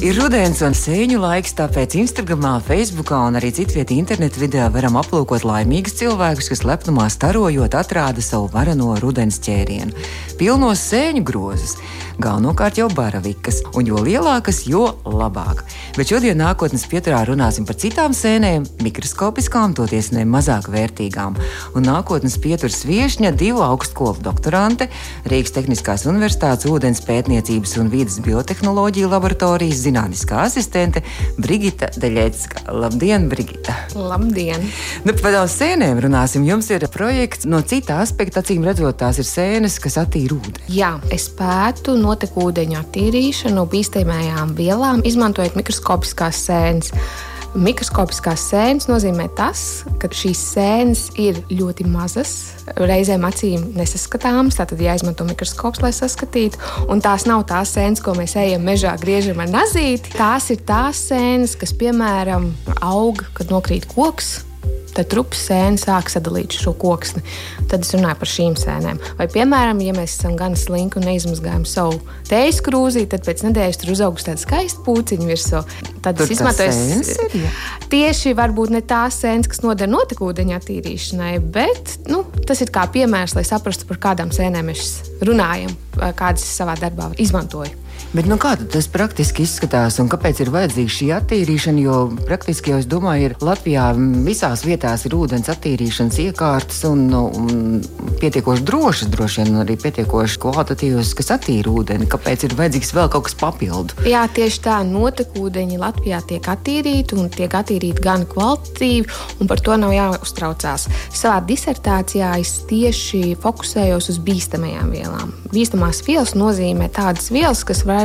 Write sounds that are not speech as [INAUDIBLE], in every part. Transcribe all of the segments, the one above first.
Ir rudens un sēņu laiks, tāpēc Instagram, Facebook un arī citvietā internetā video varam aplūkot laimīgus cilvēkus, kas lepnumā starojot atrāda savu varano rudens ķērienu. Pilnos sēņu grozus, galvenokārt jau baravikas, un jo lielākas, jo labāk. Bet šodien nākotnes pieturā runāsim par citām sēnēm, mikroskopiskām, toties ne mazāk vērtīgām. Un nākotnes pieturas viešņa divu augstskolu doktorante, Rīgas Tehniskās Universitātes ūdens pētniecības un vīdas biotehnoloģiju laboratorijas zinātniskā asistente Brigita Daļecka. Labdien, Brigita! Labdien! Nu, par tādām sēnēm runāsim. Jums ir projekts no cita aspekta, acīm redzot, tās ir sēnes, kas attīra ūdeni. Jā, es pētu notekūdeņu attīrīšanu bīstamajām vielām, izmantojot mikroskopiskās sēnes. Mikroskopiskās sēnes nozīmē tas, ka šīs sēnes ir ļoti mazas, reizēm acīm nesaskatāmas. Tātad jāizmanto mikroskops, lai saskatītu. Un tās nav tās sēnes, ko mēs ejam mežā, griežam ar nazīti. Tās ir tās sēnes, kas, piemēram, aug, kad nokrīt koks tad trupas sēne sāk sadalīt šo koksni. Tad es runāju par šīm sēnēm. Vai, piemēram, ja mēs esam gan slinki un neizmazgājam savu tējas krūzi, tad pēc nedēļas tur uzaugs tāda skaista puciņa virsū. Tad Tur es izmantoju ir, jā? tieši varbūt ne tās sēnes, kas noder notekūdeņa attīrīšanai, bet nu, tas ir kā piemērs, lai saprastu, par kādām sēnēm mēs runājam, kādas es savā darbā izmantoju. Bet nu, kā tas praktiski izskatās un kāpēc ir vajadzīga šī attīrīšana? Jo praktiski jau es domāju, ir Latvijā visās vietās ir ūdens attīrīšanas iekārtas un, nu, un pietiekoši drošas, droši vien arī pietiekoši kvalitatīvas, kas attīra ūdeni. Kāpēc ir vajadzīgs vēl kaut kas papildu? Jā, tieši tā, notekūdeņi Latvijā tiek attīrīti un tiek attīrīti gan kvalitatīvi, un par to nav jāuztraucās. Savā disertācijā es tieši fokusējos uz bīstamajām vielām. Bīstamās vielas nozīmē tādas vielas, kas var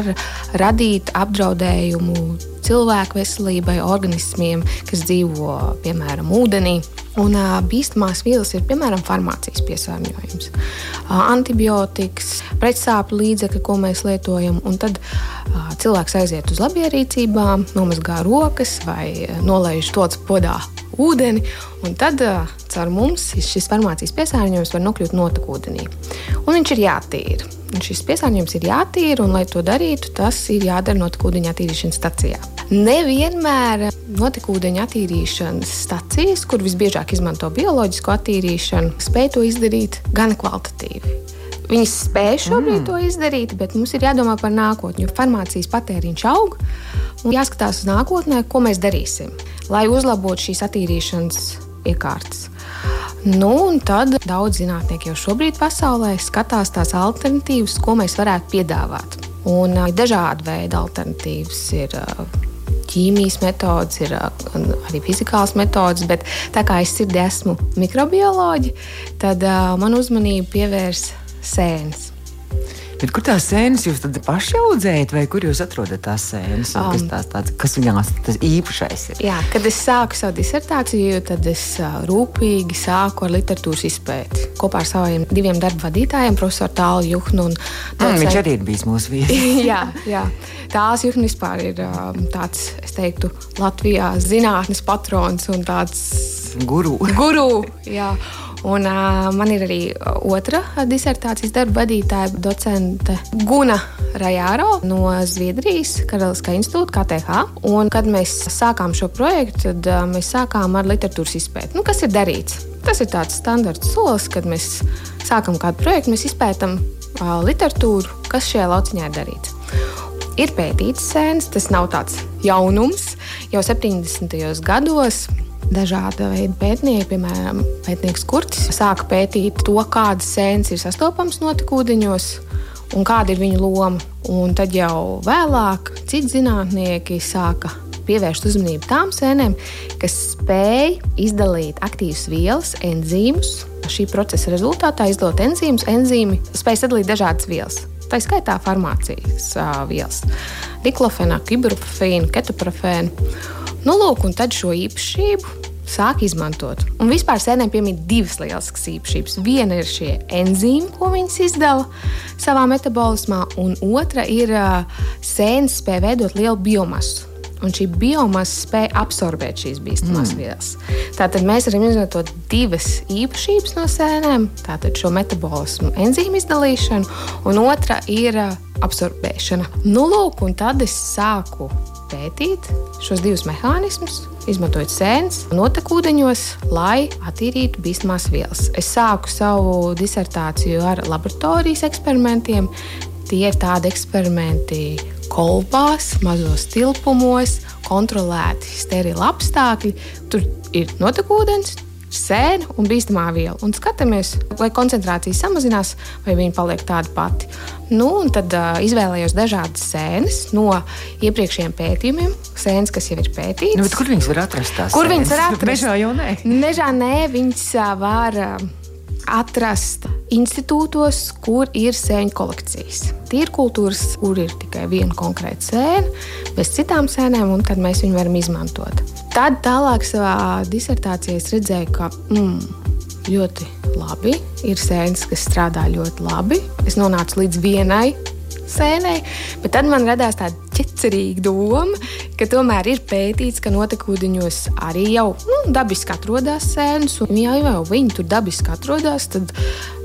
radīt apdraudējumu cilvēku veselībai, organismiem, kas dzīvo piemēram ūdenī. Un bīstamās vielas ir piemēram farmācijas piesārņojums, antibiotikas, pretsāpju līdzekļi, ko mēs lietojam. Tad cilvēks aiziet uz labierīcībām, nomazgā rokas vai nolaiž to podā ūdeni, un tad caur mums šis farmācijas piesārņojums var nokļūt notekūdenī. Un viņš ir jātīra. Un šis piesārņojums ir jātīra, un, lai to darītu, tas ir jādara notekūdeņa attīrīšanas stacijā. Nevienmēr notekūdeņa attīrīšanas stacijas, kur visbiežāk izmanto bioloģisko attīrīšanu, spēj to izdarīt gan kvalitatīvi. Viņas spēj šobrīd mm. to izdarīt, bet mums ir jādomā par nākotni, jo farmācijas patēriņš aug. Jāskatās uz nākotnē, ko mēs darīsim, lai uzlabotu šīs attīrīšanas iekārtas. Nu, un tad daudz zinātnieki jau šobrīd pasaulē skatās tās alternatīvas, ko mēs varētu piedāvāt. Un uh, dažādi veidi alternatīvas ir. Uh, Ķīmijas metodas, ir uh, arī fizikāls metodas, bet tā kā es sirdī esmu mikrobioloģija, tad uh, man uzmanību pievērs sēnes. Bet kur tās sēnes jūs paši audzējat, vai kur jūs atrodat tās sēnes? Um, kas, tās, tāds, kas viņās tas īpašais ir? Jā, kad es sāku savu disertāciju, tad es rūpīgi sāku ar literatūras izpēti. Kopā ar saviem diviem darba vadītājiem, profesoru Tālu Juhnu. Un, mm, viņš arī ir bijis mūsu viesis. [LAUGHS] jā, jā. Tāls Juhnu vispār ir tāds, es teiktu, Latvijā zinātnes patrons un tāds guru. guru jā. Un, uh, man ir arī otra disertācijas darba vadītāja, docente Guna Rajāro no Zviedrijas Karaliskā institūta, KTH. Un, kad mēs sākām šo projektu, tad uh, mēs sākām ar literatūras izpēti. Nu, kas ir darīts? Tas ir tāds standarts solis, kad mēs sākam kādu projektu, mēs izpētām uh, literatūru, kas šajā lauciņā ir darīts. Ir pētīts sēnes, tas nav tāds jaunums. Jau 70. gados Dažāda veida pētnieki, piemēram, pētnieks Kurtis, sāka pētīt to, kādas sēnes ir sastopamas notekūdeņos un kāda ir viņu loma. Un tad jau vēlāk citi zinātnieki sāka pievērst uzmanību tām sēnēm, kas spēj izdalīt aktīvas vielas, enzīmus. Šī procesa rezultātā izdalot enzīmus, enzīmi spēj sadalīt dažādas vielas. Tā ir skaitā farmācijas uh, vielas, diklofenaku, ibuprofīnu, ketoprofēnu. Nu, lūk, un tad šo īpašību sāk izmantot. Un vispār sēnēm piemīt divas lieliskas īpašības. Viena ir šie enzīmi, ko viņas izdala savā metabolismā, un otra ir sēnes spēja veidot lielu biomasu. un šī biomasa spēja absorbēt šīs bīstamās mm. vielas. Tātad mēs varam izmantot divas īpašības no sēnēm, tātad šo metabolismu enzīmu izdalīšanu, un otra ir absorbēšana. Nu, lūk, un tad es sāku pētīt šos divus mehānismus, izmantojot sēnes, notekūdeņos, lai attīrītu bīstamās vielas. Es sāku savu disertāciju ar laboratorijas eksperimentiem. Tie ir tādi eksperimenti, kolbās, mazos tilpumos, kontrolēti sterili apstākļi. Tur ir notekūdens, sēne un bīstamā viela. Un skatāmies, vai koncentrācija samazinās, vai viņa paliek tāda pati. Nu, tad uh, izvēlējos dažādas sēnes no iepriekšējiem pētījumiem, sēnes, kas jau ir pētītas. Nu, kur viņas var atrast? Kur viņas var atrast? Mežā jau nē. Mežā nē, viņas var. Uh, atrast institūtos, kur ir sēņu kolekcijas. Tīrkultūras, kur ir tikai viena konkrēta sēne, bez citām sēnēm, un tad mēs viņu varam izmantot. Tad tālāk savā disertācijā es redzēju, ka mm, ļoti labi ir sēnes, kas strādā ļoti labi. Es nonācu līdz vienai sēnei, bet tad man radās tāda ķecerīga doma, ka tomēr ir pētīts, ka notekūdeņos arī jau nu, dabiski atrodas sēnes, un ja jau viņi tur dabiski atrodas, tad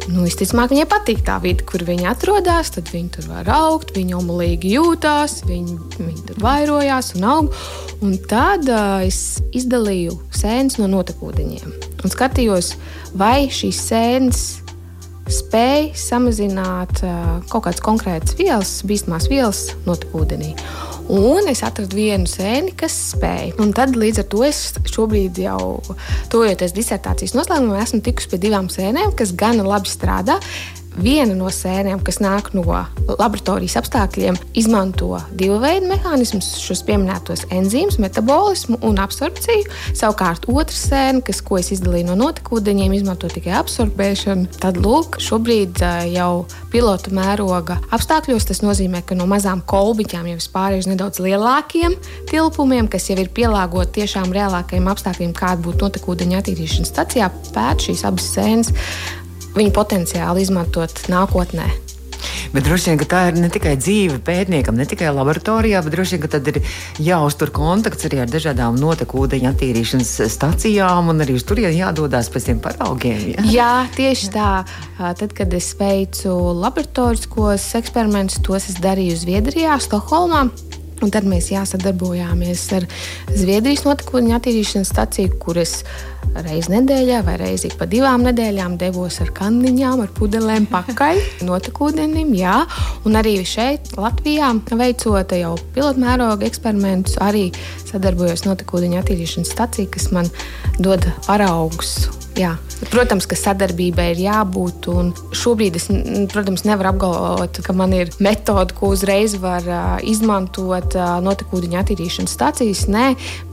nu, visticamāk viņai patīk tā vide, kur viņi atrodas. Tad viņi tur var augt, viņi omulīgi jūtās, viņi, viņi tur vairojās un aug. Un tad uh, es izdalīju sēnes no notekūdeņiem un skatījos, vai šīs sēnes spēj samazināt kaut kādas konkrētas vielas, bīstamās vielas notekūdenī. Un es atradu vienu sēni, kas spēja. Un tad līdz ar to es šobrīd jau, tojoties disertācijas noslēgumā, esmu tikusi pie divām sēnēm, kas gan labi strādā viena no sēnēm, kas nāk no laboratorijas apstākļiem, izmanto divu veidu mehānismus, šos pieminētos enzīmus, metabolismu un absorpciju. Savukārt otra sēne, kas, ko es izdalīju no notekūdeņiem, izmanto tikai absorbēšanu. Tad, lūk, šobrīd jau pilota mēroga apstākļos tas nozīmē, ka no mazām kolbiņām jau ir pārējis nedaudz lielākiem tilpumiem, kas jau ir pielāgoti tiešām reālākajiem apstākļiem, kāda būtu notekūdeņa attīrīšanas stacijā, pēt šīs abas sēnes viņu potenciāli izmantot nākotnē. Bet droši vien tā ir ne tikai dzīve pētniekam, ne tikai laboratorijā, bet droši vien tad ir jāuztur kontakts arī ar dažādām notekūdeņa attīrīšanas stacijām un arī uz turieni jādodas pēc tiem paraugiem. Ja? Jā, tieši tā. Tad, kad es veicu laboratoriskos eksperimentus, tos es darīju Zviedrijā, Stokholmā. Un tad mēs jāsadarbojāmies ar Zviedrijas notekūdeņa attīrīšanas staciju, kuras reizi nedēļā vai reizi pa divām nedēļām devos ar kandiņām, ar pudelēm pakaļ [LAUGHS] notekūdenim. Jā. Un arī šeit, Latvijā, veicot jau pilotmēroga eksperimentus, arī sadarbojos notekūdeņa attīrīšanas stacija, kas man dod paraugus Jā, protams, ka sadarbībai ir jābūt. Šobrīd es, protams, nevaru apgalvot, ka man ir metode, ko uzreiz var uh, izmantot uh, notekūdeņa attīrīšanas stācijas. Nē,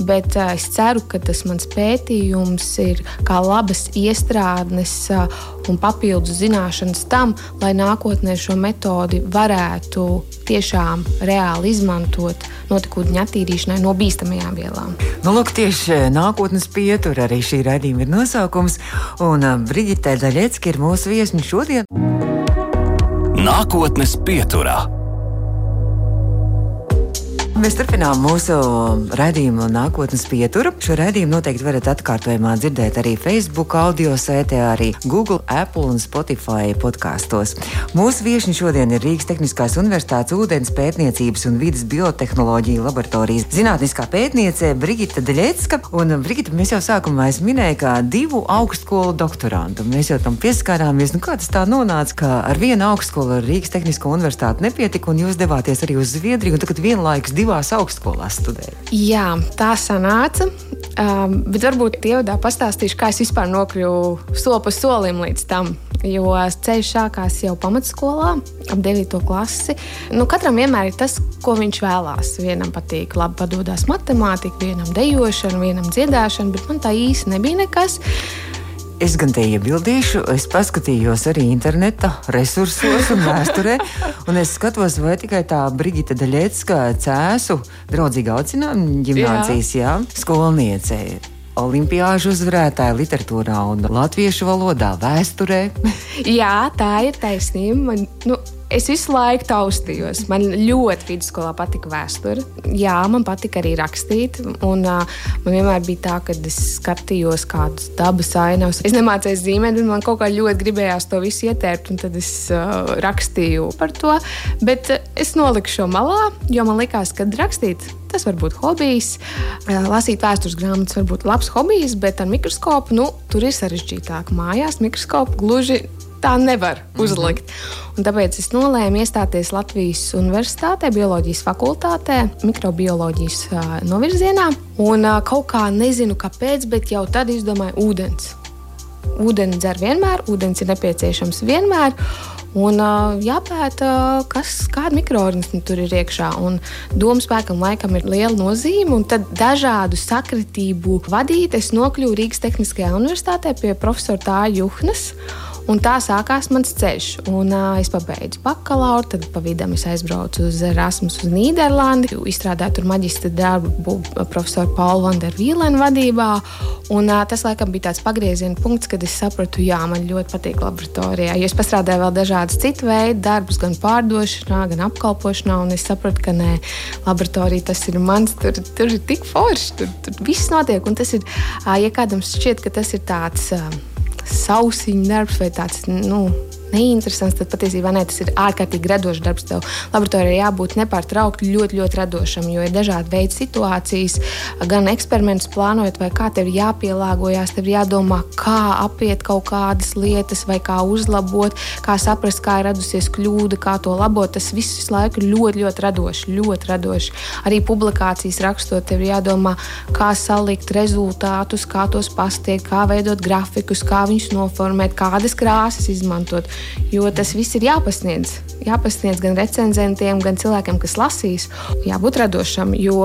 bet uh, es ceru, ka tas mans pētījums ir kā labas iestrādnes uh, un papildus zināšanas tam, lai nākotnē šo metodi varētu tiešām reāli izmantot notekūdeņa attīrīšanai no bīstamajām vielām. Nu, lūk, tieši nākotnes pietur arī šī raidījuma ir nosaukums, un Brigitē Daļecka ir mūsu viesņa šodien. Nākotnes pieturā. Mēs turpinām mūsu raidījumu nākotnes pieturu. Šo raidījumu noteikti varat atkārtojumā dzirdēt arī Facebook, audio sētē, arī Google, Apple un Spotify podkastos. Mūsu viesiņi šodien ir Rīgas Tehniskās Universitātes ūdens pētniecības un vidas biotehnoloģija laboratorijas zinātniskā pētniece Brigita Deļecka. Un, Brigita, mēs jau sākumā minējām, kā divu augstskolu doktorantu. Mēs jau tam pieskārāmies. Nu, kā tas tā nonāca, ka ar vienu augstskolu ar Rīgas Tehnisko universitāti nepietika, un jūs devāties arī uz Zviedriju, un tagad vienlaikus divu divās augstskolās studēju. Jā, tā sanāca. Um, bet varbūt ievadā pastāstīšu, kā es vispār nokļuvu soli pa solim līdz tam. Jo ceļš sākās jau pamatskolā, ap 9. klasi. Nu, katram vienmēr ir tas, ko viņš vēlās. Vienam patīk labi padodas matemātika, vienam dejošana, vienam dziedāšana, bet man tā īsti nebija nekas. Es gan te iebildīšu, es paskatījos arī interneta resursos un vēsturē, un es skatos, vai tikai tā Brigita Daļecka cēsu draudzīga aucinājuma ģimnācijas jā. Jā, skolniece. Olimpiāžu uzvarētāja literatūrā un latviešu valodā, vēsturē. [LAUGHS] Jā, tā ir taisnība. Man, nu, es visu laiku taustījos. Man ļoti vidusskolā patika vēsture. Jā, man patika arī rakstīt. Un, uh, man vienmēr bija tā, ka es skatījos kādus dabas ainavus. Es nemācīju zīmēt, bet man kaut kā ļoti gribējās to visu ietērpt. Tad es uh, rakstīju par to. Bet es noliku šo malā, jo man likās, ka rakstīt Tas var būt hobijs. Lasīt vēstures grāmatas var būt labs hobijs, bet ar mikroskopu nu, tur ir sarežģītāk. Mājās mikroskopu gluži tā nevar mhm. uzlikt. Mm -hmm. Un tāpēc es nolēmu iestāties Latvijas Universitātē, bioloģijas fakultātē, mikrobioloģijas uh, novirzienā. Un uh, kaut kā nezinu, kāpēc, bet jau tad izdomāju ūdens. Ūdeni dzer vienmēr, ūdens ir nepieciešams vienmēr. Un uh, jāpēta, kas, kāda mikroorganisma tur ir iekšā. Domu spēkam laikam ir liela nozīme. Un tad dažādu sakritību vadīt es nokļuvu Rīgas Tehniskajā universitātē pie profesora Tāja Juhnas. Un tā sākās mans ceļš. Un, uh, es pabeidzu bakalauru, tad pa vidam es aizbraucu uz Erasmus, uz Nīderlandi, izstrādāju tur maģistra darbu profesoru Paulu Vandervīlēnu vadībā. Un, uh, tas laikam bija tāds pagrieziena punkts, kad es sapratu, jā, man ļoti patīk laboratorijā. Jo es strādāju vēl dažādas citu veidu darbus, gan pārdošanā, gan apkalpošanā, un es sapratu, ka nē, laboratorija tas ir mans, tur, tur ir tik forši, tur, tur viss notiek. Un tas ir, uh, ja kādam šķiet, ka tas ir tāds. Uh, sausiņu darbs vai tāds. Nu, neinteresants, tad patiesībā ne, tas ir ārkārtīgi radošs darbs. Tev laboratorijā jābūt nepārtraukti ļoti, ļoti radošam, jo ir dažādi veidi situācijas, gan eksperimentus plānojot, vai kā tev ir jāpielāgojas, tev ir jādomā, kā apiet kaut kādas lietas, vai kā uzlabot, kā saprast, kā ir radusies kļūda, kā to labot. Tas viss visu laiku ir ļoti, ļoti radoši, ļoti radoši. Arī publikācijas rakstot, tev ir jādomā, kā salikt rezultātus, kā tos pastiekt, kā veidot grafikus, kā viņus noformēt, kādas krāsas izmantot jo tas viss ir jāpasniedz. Jāpasniedz gan recenzentiem, gan cilvēkiem, kas lasīs. Jābūt radošam, jo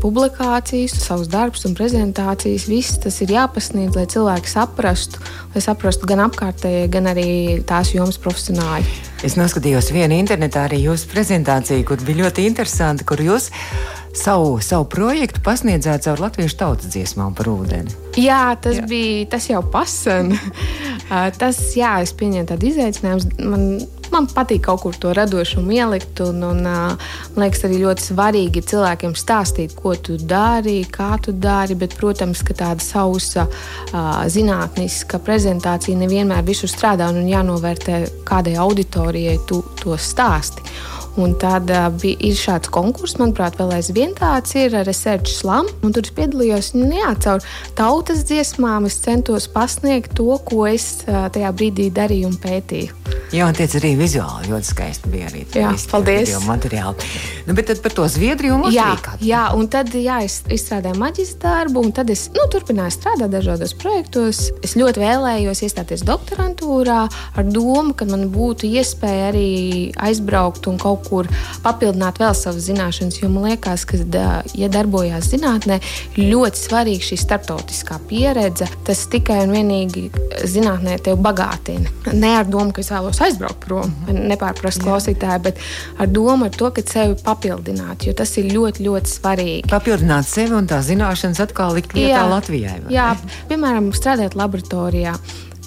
publikācijas, savus darbus un prezentācijas, viss tas ir jāpasniedz, lai cilvēki saprastu, lai saprastu gan apkārtējie, gan arī tās jomas profesionāļi. Es noskatījos vienu internetā arī jūsu prezentāciju, kur bija ļoti interesanti, kur jūs savu, savu projektu pasniedzāt caur latviešu tautas dziesmām par ūdeni. Jā, tas jā. bija tas jau pasen. [LAUGHS] tas, jā, es pieņēmu tādu izaicinājumu. Man, man patīk kaut kur to radošumu ielikt. Un, un, man liekas, arī ļoti svarīgi cilvēkiem stāstīt, ko tu dari, kā tu dari. Bet, protams, ka tāda sausa zinātniska prezentācija nevienmēr visur strādā un jānovērtē, kādai auditorijai tu to stāsti. Un tad bija, ir šāds konkurss, manuprāt, vēl aizvien tāds ir Research Slam. Tur es piedalījos nu, jā, caur tautas dziesmām. Es centos pasniegt to, ko es tajā brīdī darīju un pētīju. Jā, un tiec arī vizuāli ļoti skaisti bija arī. Jā, paldies. Materiāli. Nu, bet tad par to Zviedriju un Latviju. Jā, jā, un tad jā, es izstrādāju maģistra darbu, un tad es nu, turpināju strādāt dažādos projektos. Es ļoti vēlējos iestāties doktorantūrā ar domu, ka man būtu iespēja arī aizbraukt un kaut kur papildināt vēl savas zināšanas. Jo man liekas, ka, ja darbojās zinātnē, ļoti svarīga šī starptautiskā pieredze. Tas tikai un vienīgi zinātnē tevi bagātina. Ne ar domu, ka es vēlos aizbraukt prom, -hmm. nepārprast klausītāju, bet ar domu ar to, ka sevi papildināt, jo tas ir ļoti, ļoti svarīgi. Papildināt sevi un tā zināšanas atkal likt lietā jā, Latvijai. Jā, piemēram, strādāt laboratorijā.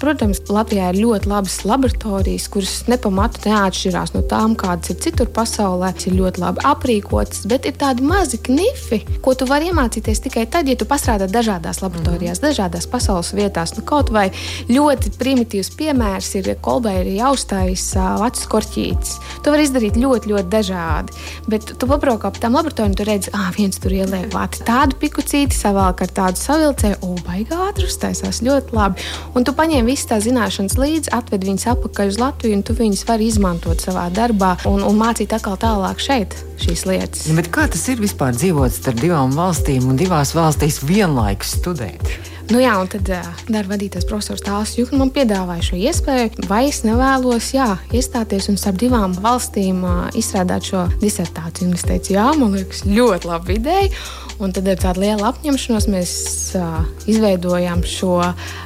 Protams, Latvijā ir ļoti labas laboratorijas, kuras nepamatu neatšķirās no tām, kādas ir citur pasaulē. Ir ļoti labi aprīkotas, bet ir tādi mazi knifi, ko tu vari iemācīties tikai tad, ja tu pastrādā dažādās laboratorijās, mm. dažādās pasaules vietās. Nu, kaut vai ļoti primitīvs piemērs ir kolbēri jaustais vecs korķītis. To var izdarīt ļoti, ļoti dažādi. Bet tu pabraukā pa tām laboratorijām, tu redzi, ah, viens tur ieliek vāti tādu pikucīti, savēlk ar tādu savilcēju, o, baigā ātri uztaisās ļoti labi. Un tu paņem visas tās zināšanas līdzi, atved viņus atpakaļ uz Latviju, un tu viņus vari izmantot savā darbā un, un mācīt atkal tālāk šeit šīs lietas. Ja, kā tas ir vispār dzīvot starp divām valstīm un divās valstīs vienlaikus studēt? Nu jā, un tad uh, darba vadītājs profesors Tāls Juhns man piedāvāja šo iespēju, vai es nevēlos jā, iestāties un starp divām valstīm uh, izstrādāt šo disertāciju. Un es teicu, jā, man liekas, ļoti laba ideja. Un tad ar tādu lielu apņemšanos mēs uh, izveidojām šo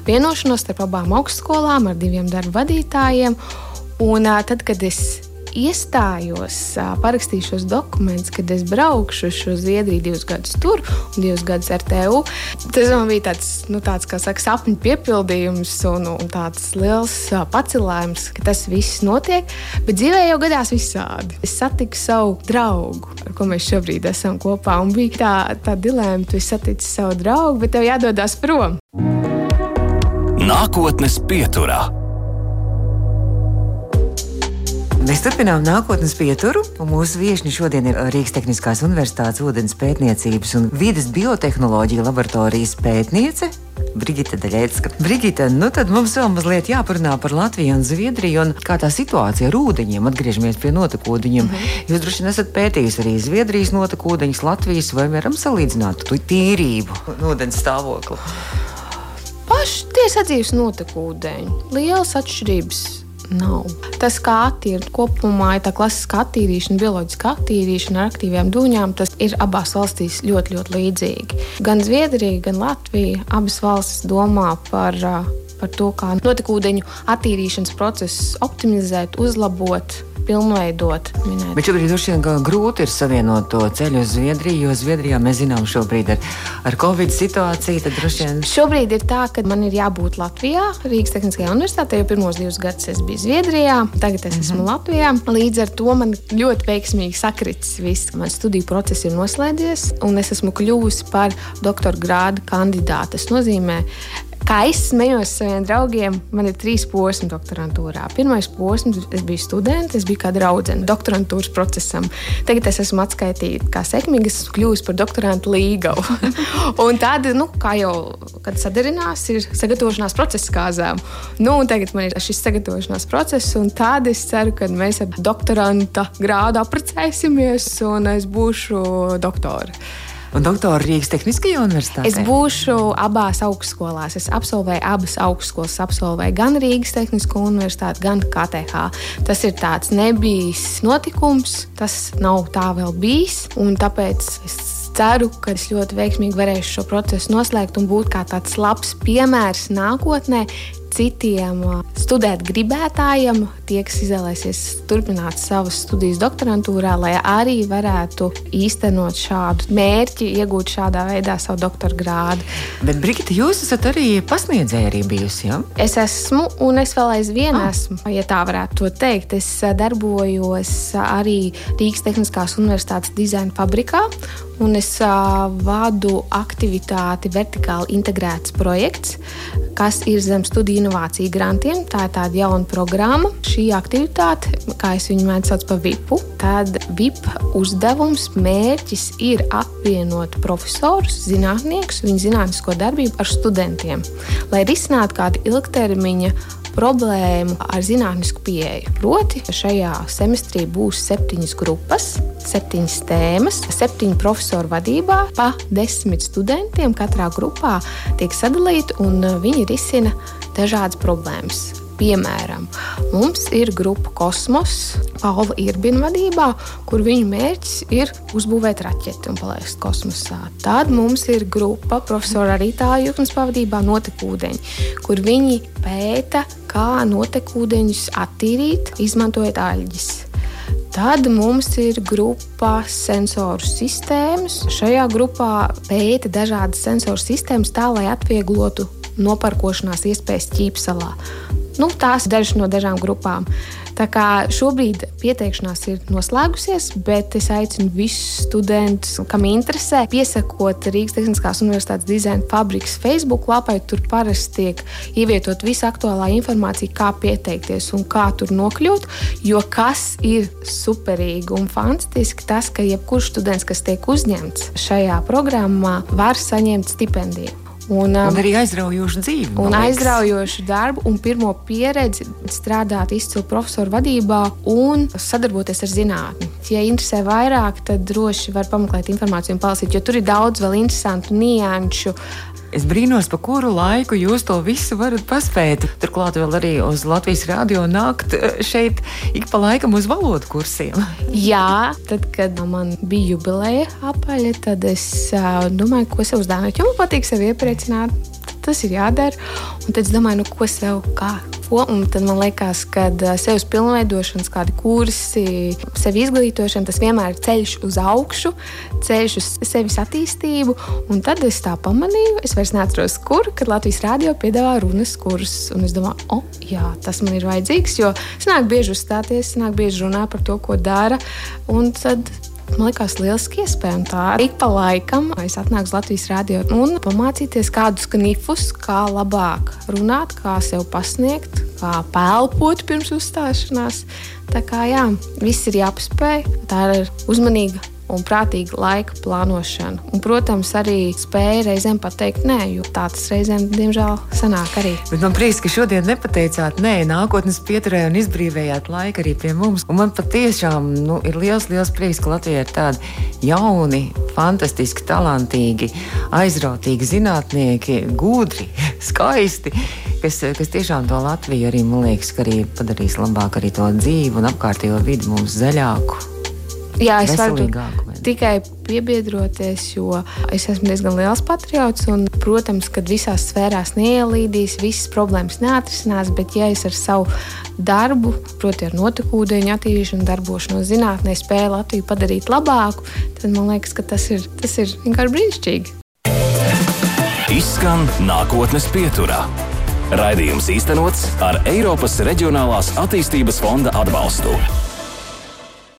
vienošanos starp abām augstskolām ar diviem darba vadītājiem. Un uh, tad, kad es iestājos, parakstīju šos dokumentus, kad es braukšu uz Zviedriju divus gadus tur un divus gadus ar TU. Tas man bija tāds, nu, tāds kā saka, sapņu piepildījums un, un tāds liels pacelājums, ka tas viss notiek. Bet dzīvē jau gadās visādi. Es satiku savu draugu, ar ko mēs šobrīd esam kopā. Un bija tā, tā dilemma, tu satici savu draugu, bet tev jādodas prom. Nākotnes pieturā. Mēs turpinām nākotnes pieturu. Mūsu viesiņa šodien ir Rīgas Tehniskās Universitātes ūdens pētniecības un vidas biotehnoloģija laboratorijas pētniece. Brigita Daļēcka. Brigita, nu tad mums vēl mazliet jāparunā par Latviju un Zviedriju un kā tā situācija ar ūdeņiem. Atgriežamies pie notekūdeņiem. -hmm. Jūs droši vien esat pētījis arī Zviedrijas notekūdeņus, Latvijas, vai varam salīdzināt to tīrību un ūdens stāvokli? Paši tie sadzīves notekūdeņi. Lielas atšķirības nav. Tas, kā attīrīt kopumā, ir tā klasiskā attīrīšana, bioloģiskā attīrīšana ar aktīviem dūņām, tas ir abās valstīs ļoti, ļoti līdzīgi. Gan Zviedrija, gan Latvija abas valstis domā par par to, kā notekūdeņu attīrīšanas procesu optimizēt, uzlabot, pilnveidot. Minēt. Bet šobrīd droši vien grūti ir savienot to ceļu uz Zviedriju, jo Zviedrijā mēs zinām šobrīd ar, ar Covid situāciju. Vien... Šobrīd ir tā, ka man ir jābūt Latvijā, Rīgas Tehniskajā universitātē, jo pirmos divus gadus es biju Zviedrijā, tagad es esmu mm -hmm. Latvijā. Līdz ar to man ļoti veiksmīgi sakritis viss. Mans studiju process ir noslēdzies, un es esmu kļuvusi par doktora grādu kandidātu. Tas nozīmē, Kā es smējos saviem draugiem, man ir trīs posmi doktorantūrā. Pirmais posms, es biju students, es biju kā draudzene doktorantūras procesam. Tagad es esmu atskaitīta kā sekmīga, esmu kļuvusi par doktorantu līgavu. [LAUGHS] un tad, nu, kā jau, kad sadarinās, ir sagatavošanās process kāzām. Nu, tagad man ir šis sagatavošanās process, un tad es ceru, ka mēs ar doktoranta grādu apprecēsimies, un es būšu doktore un doktora Rīgas Tehniskajā universitātē? Es būšu abās augstskolās. Es absolvēju abas augstskolas, absolvēju gan Rīgas Tehnisko universitāti, gan KTH. Tas ir tāds nebijis notikums, tas nav tā vēl bijis, tāpēc es ceru, ka es ļoti veiksmīgi varēšu šo procesu noslēgt un būt kā tāds labs piemērs nākotnē, citiem studēt gribētājiem, tie, kas izvēlēsies turpināt savas studijas doktorantūrā, lai arī varētu īstenot šādu mērķi, iegūt šādā veidā savu doktora grādu. Bet, Brigita, jūs esat arī pasniedzēja arī bijusi, ja? Es esmu, un es vēl aizvien ah. esmu, ja tā varētu to teikt. Es darbojos arī Rīgas Tehniskās Universitātes dizaina fabrikā, un es vadu aktivitāti vertikāli integrēts projekts, kas ir zem studiju inovāciju grantiem. Tā ir tāda jauna programma. Šī aktivitāte, kā es viņu mēdzu sauc par VIPu, tad VIP uzdevums, mērķis ir apvienot profesorus, zinātniekus, viņu zinātnisko darbību ar studentiem, lai risinātu kādu ilgtermiņa problēmu ar zinātnisku pieeju. Proti, šajā semestrī būs septiņas grupas, septiņas tēmas, septiņu profesoru vadībā, pa desmit studentiem. Katrā grupā tiek sadalīti un viņi risina dažādas problēmas. Piemēram, mums ir grupa Kosmos, Paula Irbina vadībā, kur viņu mērķis ir uzbūvēt raķeti un palaist kosmosā. Tad mums ir grupa profesora Rītā Juknas pavadībā Notekūdeņi, kur viņi pēta, kā notekūdeņus attīrīt, izmantojot aļģis. Tad mums ir grupa sensoru sistēmas. Šajā grupā pēta dažādas sensoru sistēmas tā, lai atvieglotu noparkošanās iespējas ķīpselā. Nu, tās ir dažas no dažām grupām. Tā kā šobrīd pieteikšanās ir noslēgusies, bet es aicinu visus studentus, kam interesē, piesakot Rīgas Tehniskās Universitātes dizaina fabrikas Facebook lapai. Tur parasti tiek ievietot visa aktuālā informācija, kā pieteikties un kā tur nokļūt. Jo kas ir superīgi un fantastiski, tas, ka jebkurš students, kas tiek uzņemts šajā programmā, var saņemt stipendiju. Un, um, un arī aizraujošu dzīvi. Un aizraujošu darbu, un pirmo pieredzi strādāt izcilu profesoru vadībā un sadarboties ar zinātni. Ja interesē vairāk, tad droši var pameklēt informāciju un palasīt, jo tur ir daudz vēl interesantu nianšu Es brīnos, pa kuru laiku jūs to visu varat paspēt. Turklāt vēl arī uz Latvijas rādio nākt eh, šeit ik pa laikam uz valodu kursiem. Jā, tad, kad man bija jubileja apaļa, tad es uh, domāju, ko sev uzdāvināt. Jo man patīk sevi iepriecināt. Tas ir jādara. Un tad es domāju, nu, ko sev, kā ko. Tad man liekas, ka sevis pilnveidošanas, kādi kursi, sevi izglītošana, tas vienmēr ir ceļš uz augšu, ceļš uz sevis attīstību. Un tad es tā pamanīju, es vairs neatceros, kur, kad Latvijas rādio piedāvā runas kursus. Un es domāju, o, oh, jā, tas man ir vajadzīgs, jo sanāk bieži uzstāties, sanāk bieži runāt par to, ko dara. Un tad Man liekas, lieliski iespēja. Tā ik pa laikam es atnāku uz Latvijas rādio un pamācīties kādus knifus, kā labāk runāt, kā sev pasniegt, kā pelpot pirms uzstāšanās. Tā kā jā, viss ir jāpaspēj. Tā ir uzmanīga un prātīga laika plānošana. Un, protams, arī spēja reizēm pateikt nē, jo tā tas reizēm, diemžēl, sanāk arī. Bet man prieks, ka šodien nepateicāt nē, nākotnes pieturē un izbrīvējāt laiku arī pie mums. Un man patiešām nu, ir liels, liels prieks, ka Latvijā ir tādi jauni, fantastiski, talantīgi, aizrautīgi zinātnieki, gudri, [LAUGHS] skaisti. Kas, kas tiešām to Latviju arī, man liekas, arī padarīs labāk arī to dzīvi un apkārtējo vidi mums zaļāku Jā, es varu tikai piebiedroties, jo es esmu diezgan liels patriots. Un, protams, ka visās sfērās neielīdīs, visas problēmas neatrisinās, bet ja es ar savu darbu, proti, ar notekūdeņu attīstīšanu, darbošanos zinātnē, spēju Latviju padarīt labāku, tad man liekas, ka tas ir, tas ir vienkārši brīnišķīgi. Izskan nākotnes pieturā. Raidījums īstenots ar Eiropas Reģionālās attīstības fonda atbalstu.